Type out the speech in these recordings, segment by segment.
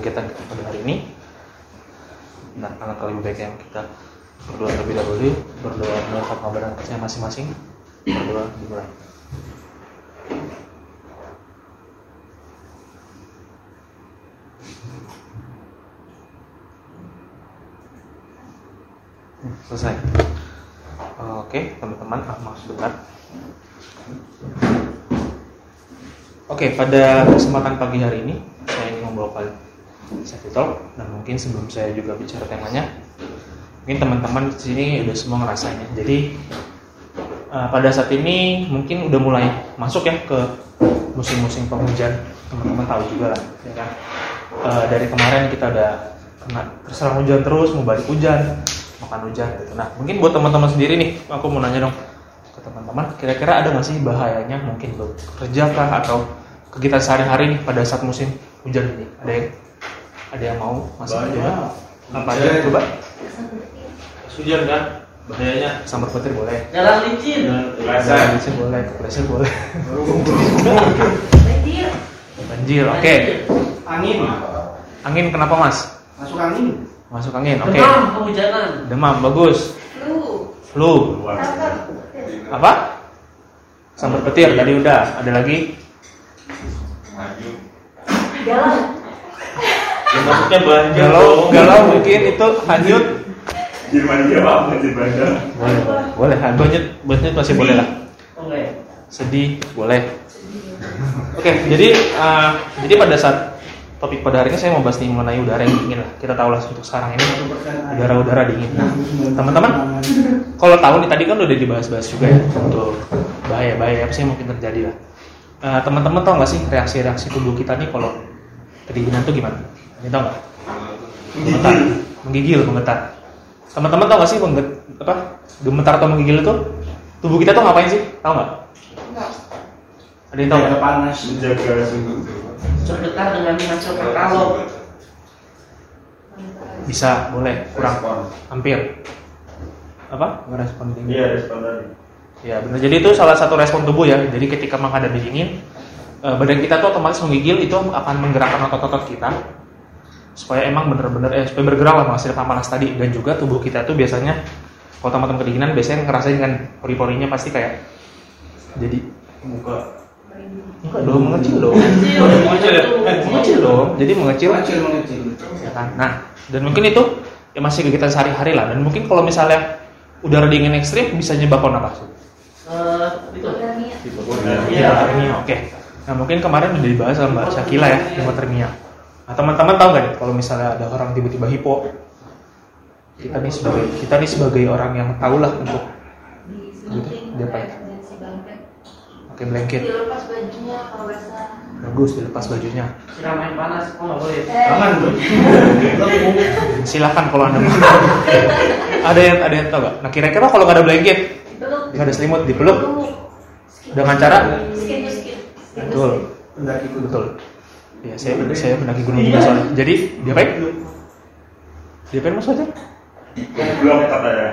Kegiatan kita pada hari ini, nah, alangkah lebih baik yang kita berdoa terlebih dahulu, berdoa menurut kabaran kerja masing-masing, berdoa dimulai. Hmm, selesai. Oke, teman-teman, maaf sebentar. Oke, pada kesempatan pagi hari ini saya ingin membawakan safety talk dan mungkin sebelum saya juga bicara temanya, mungkin teman-teman di sini udah semua ngerasainnya. Jadi uh, pada saat ini mungkin udah mulai masuk ya ke musim-musim penghujan. Teman-teman tahu juga lah, ya kan? Uh, dari kemarin kita udah kena terserang hujan terus, mau balik hujan, makan hujan gitu. Nah, mungkin buat teman-teman sendiri nih, aku mau nanya dong ke teman-teman, kira-kira ada nggak sih bahayanya mungkin bekerja kah atau kegiatan sehari-hari pada saat musim hujan ini? Ada yang ada yang mau masuk coba? Apa aja coba? Hujan kan bahayanya Sambar petir boleh. Jalan licin. Kelesan. Bisa boleh, kepleset boleh. Banjir, oke. angin Angin kenapa mas? masuk angin Masuk angin, oke. Demam, kehujanan. Demam, bagus. Lu. Flu, apa? Sambar petir tadi udah. Ada lagi? Jalan. Yang masuknya banjir Galau, dong. galau mungkin itu hanyut. Jerman dia apa banjir bandar Boleh, boleh. Hanyut, hanyut masih boleh lah. Oke. Sedih, boleh. Oke, jadi uh, jadi pada saat topik pada hari ini saya mau bahas nih mengenai udara yang dingin lah. Kita tahu lah untuk sekarang ini udara-udara dingin. Nah, teman-teman, kalau tahu nih tadi kan udah dibahas-bahas juga ya untuk bahaya-bahaya apa sih yang mungkin terjadi lah. Uh, teman-teman tahu nggak sih reaksi-reaksi tubuh kita nih kalau kedinginan tuh gimana? Ini tahu nggak? Gemetar, menggigil, menggetar. Teman-teman tahu nggak sih mengget, apa gemetar atau menggigil itu tubuh kita tuh ngapain sih? Tahu nggak? Ada yang tahu nggak? panas menjaga suhu Bergetar dengan menghasilkan kalor. Bisa, boleh, kurang, Respon. hampir. Apa? Merespon dingin. iya respon tadi Ya benar. Jadi itu salah satu respon tubuh ya. Jadi ketika menghadapi dingin, eh, badan kita tuh otomatis menggigil itu akan menggerakkan otot-otot kita supaya emang bener-bener eh supaya bergerak lah menghasilkan panas tadi. Dan juga tubuh kita tuh biasanya kalau teman-teman kedinginan biasanya ngerasain kan pori-porinya pasti kayak jadi muka. Enggak dong mengecil dong. Mengecil. Ya? Mengecil. Dong jadi mengecil. Mengecil mengecil. Ya kan? Nah dan mungkin itu ya masih kegiatan sehari-hari lah. Dan mungkin kalau misalnya udara dingin ekstrim bisa nyebabkan apa Eh, itu. Iya, hipotermia. Oke. Nah, mungkin kemarin udah dibahas sama Mbak Syakila ya, hipotermia. Nah, teman-teman tahu nggak nih kalau misalnya ada orang tiba-tiba hipo, kita nih sebagai kita nih sebagai orang yang tahu lah untuk Dia apa? pakai blanket. Dilepas bajunya kalau basah. Bagus dilepas bajunya. Siram air panas. Oh nggak boleh. tangan tuh Silakan kalau anda mau. ada yang ada yang tahu nggak? Nah, kira-kira kalau nggak ada blanket, nggak ada selimut, dipeluk Peluk. dengan cara betul. pendaki kudu Betul. Ya, saya saya pendaki gunung juga soalnya. Jadi, diapain? Diapain maksudnya? belum katanya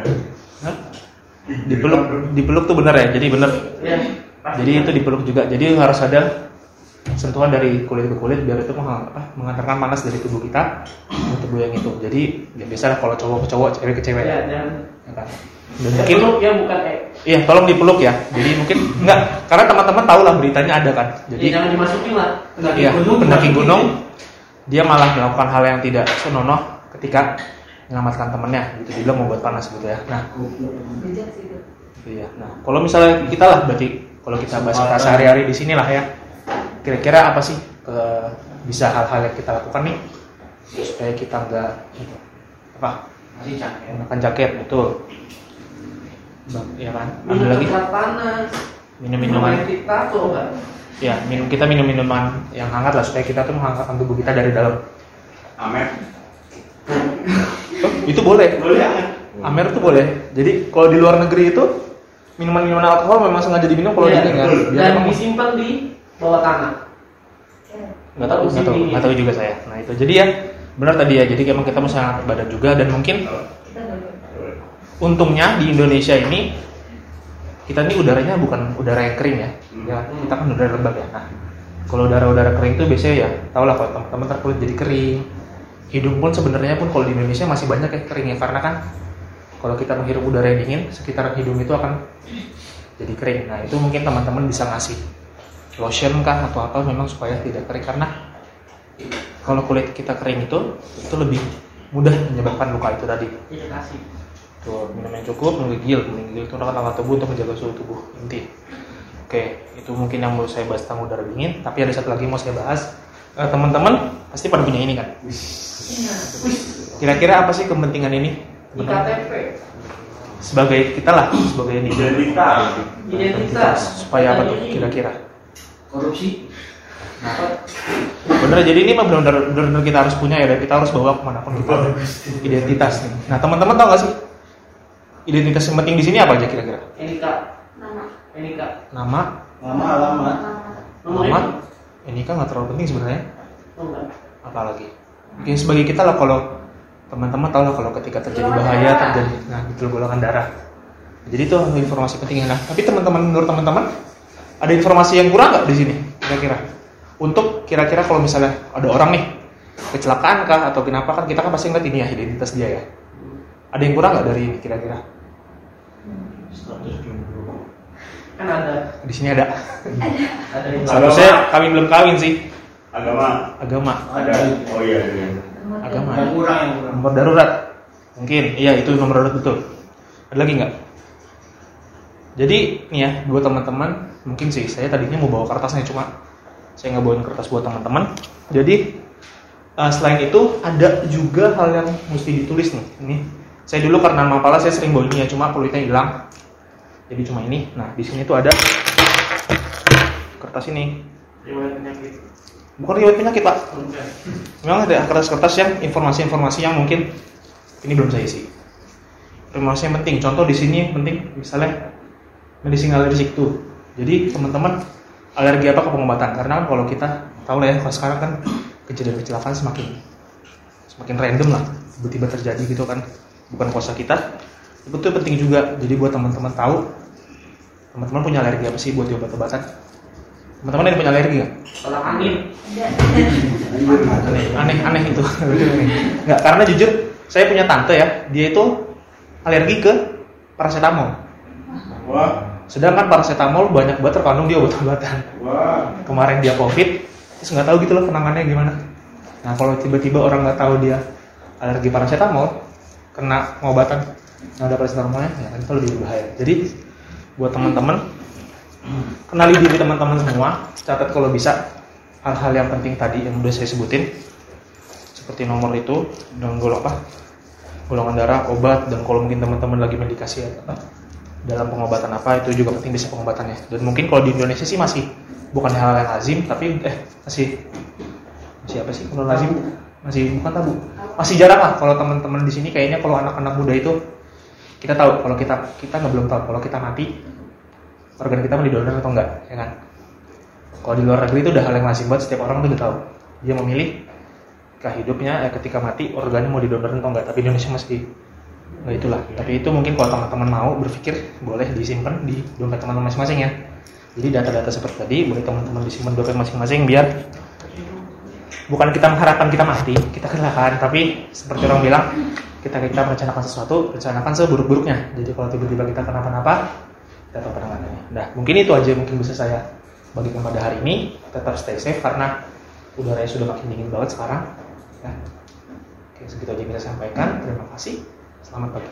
Hah? Dipeluk, dipeluk tuh bener ya. Jadi bener. Ya. Jadi itu dipeluk juga. Jadi harus ada sentuhan dari kulit ke kulit biar itu meng- apa, mengantarkan panas dari tubuh kita ke tubuh yang itu. Jadi ya biasa kalau cowok ke cowok, cewek ke cewek. Ya, Ya, dan kan? Dan Ya, mungkin ya bukan eh. Iya tolong dipeluk ya. Jadi mungkin enggak karena teman-teman tahu lah beritanya ada kan. Jadi Ya, jangan dimasukin lah. Iya, pendaki gunung dia malah melakukan hal yang tidak senonoh ketika menyelamatkan temennya gitu dibilang mau buat panas gitu ya nah Bejat sih itu. Gitu ya. Nah, kalau misalnya kita lah berarti kalau kita bahas kita sehari-hari di sini lah ya. Kira-kira apa sih eh, bisa hal-hal yang kita lakukan nih supaya kita nggak apa menggunakan jaket betul. Bang, ya kan? Ada Minum lagi obat panas. minum minuman. kita coba. Ya, minum kita minum minuman yang hangat lah supaya kita tuh menghangatkan tubuh kita dari dalam. Amer. Oh, itu boleh. Boleh ya? Amer tuh boleh. Jadi kalau di luar negeri itu minuman-minuman alkohol memang sengaja diminum kalau Iya, di sini kan. Biar Dan emang- disimpan di bawah tanah. nggak tahu nggak tahu nggak tahu juga saya nah itu jadi ya benar tadi ya jadi emang kita mesti hangat badan juga dan mungkin. Untungnya di Indonesia ini kita ini udaranya bukan udara yang kering ya. Hmm. ya kita kan udara lembab ya. Nah kalau udara-udara kering itu biasanya ya tau lah kalau teman-teman ntar kulit jadi kering. Hidung pun sebenarnya pun kalau di Indonesia masih banyak ya kering ya karena kan kalau kita menghirup udara yang dingin sekitar hidung itu akan jadi kering. Nah itu mungkin teman-teman bisa ngasih lotion kah atau apa memang supaya tidak kering karena kalau kulit kita kering itu itu lebih mudah menyebabkan luka itu tadi. Iya kasih. Tuh, minum yang cukup, menggigil. Menggigil itu adalah langkah tubuh untuk menjaga suhu tubuh inti. Oke, itu mungkin yang mau saya bahas tentang udara dingin. Tapi ada satu lagi yang mau saya bahas. Eh, Teman-teman pasti pada punya ini kan. Kira-kira apa sih kepentingan ini? IKTP. Sebagai kita lah, sebagai ini. Identitas. Identitas. Supaya apa tuh kira-kira? Korupsi. Bener, jadi ini mah benar-benar benar-benar kita harus punya ya, dan kita harus bawa ke mana pun kita. Identitas nih. Nah, teman-teman tahu gak sih? Identitas yang penting di sini apa aja kira-kira? NIK. Nama. NIK. Nama, Nama alamat. Nomor alamat. ini. Ini kan nggak terlalu penting sebenarnya. Apalagi mungkin sebagai kita lah kalau teman-teman tahu lah kalau ketika terjadi bahaya darah. terjadi nah itu golongan darah jadi itu informasi pentingnya nah tapi teman-teman menurut teman-teman ada informasi yang kurang nggak di sini kira-kira untuk kira-kira kalau misalnya ada orang nih kecelakaan kah atau kenapa kan kita kan pasti ngeliat ini ya identitas dia ya ada yang kurang nggak dari ini kira-kira Kan ada. di sini ada. Ada. Seharusnya kami belum kawin sih. Agama. agama. Ada. Oh iya. iya. agama. Yang kurang yang kurang. nomor darurat. Mungkin. Iya itu nomor darurat betul. Ada lagi nggak? Jadi nih ya buat teman-teman mungkin sih saya tadinya mau bawa kertasnya cuma saya nggak bawain kertas buat teman-teman. Jadi eh, selain itu ada juga hal yang mesti ditulis nih. Ini saya dulu karena mapala saya sering bawa ini ya cuma kulitnya hilang jadi cuma ini nah di sini tuh ada kertas ini bukan riwayat penyakit pak Memang ada kertas-kertas yang informasi-informasi yang mungkin ini belum saya isi. Informasi yang penting. Contoh di sini penting misalnya medicine alergic tuh. Jadi teman-teman alergi apa ke pengobatan? Karena kan kalau kita tahu lah ya kalau sekarang kan kejadian kecelakaan semakin semakin random lah tiba-tiba terjadi gitu kan bukan kuasa kita itu tuh penting juga. Jadi buat teman-teman tahu teman-teman punya alergi apa sih buat obat-obatan? Teman-teman ada yang punya alergi nggak? Tolak angin. aneh aneh aneh itu. Nggak karena jujur saya punya tante ya dia itu alergi ke paracetamol. Wah. sedangkan paracetamol banyak banget terkandung di obat-obatan. Wah. kemarin dia covid terus nggak tahu gitu loh penanganannya gimana. Nah kalau tiba-tiba orang nggak tahu dia alergi paracetamol kena pengobatan nggak ada paracetamolnya ya kan itu lebih berbahaya. Jadi buat teman-teman kenali diri teman-teman semua catat kalau bisa hal-hal yang penting tadi yang udah saya sebutin seperti nomor itu dan golong apa? Golongan darah obat dan kalau mungkin teman-teman lagi medikasi apa dalam pengobatan apa itu juga penting bisa pengobatannya. Dan mungkin kalau di Indonesia sih masih bukan hal yang lazim tapi eh masih masih apa sih? Kalau lazim masih bukan tabu. Masih jarang lah kalau teman-teman di sini kayaknya kalau anak-anak muda itu kita tahu kalau kita kita nggak belum tahu kalau kita mati organ kita mau didonor atau enggak ya kan? Kalau di luar negeri itu udah hal yang lazim banget setiap orang tuh udah tahu. Dia memilih ketika hidupnya eh, ketika mati organnya mau didonor atau enggak tapi Indonesia masih nggak itulah. Tapi itu mungkin kalau teman-teman mau berpikir boleh disimpan di dompet teman-teman masing-masing ya. Jadi data-data seperti tadi boleh teman-teman disimpan di dompet masing-masing biar bukan kita mengharapkan kita mati kita kecelakaan tapi seperti orang bilang kita kita merencanakan sesuatu rencanakan seburuk-buruknya jadi kalau tiba-tiba kita kenapa-napa kita tahu penanganannya nah mungkin itu aja mungkin bisa saya bagikan pada hari ini tetap stay safe karena udaranya sudah makin dingin banget sekarang ya. Oke, segitu aja yang kita sampaikan. Terima kasih. Selamat pagi.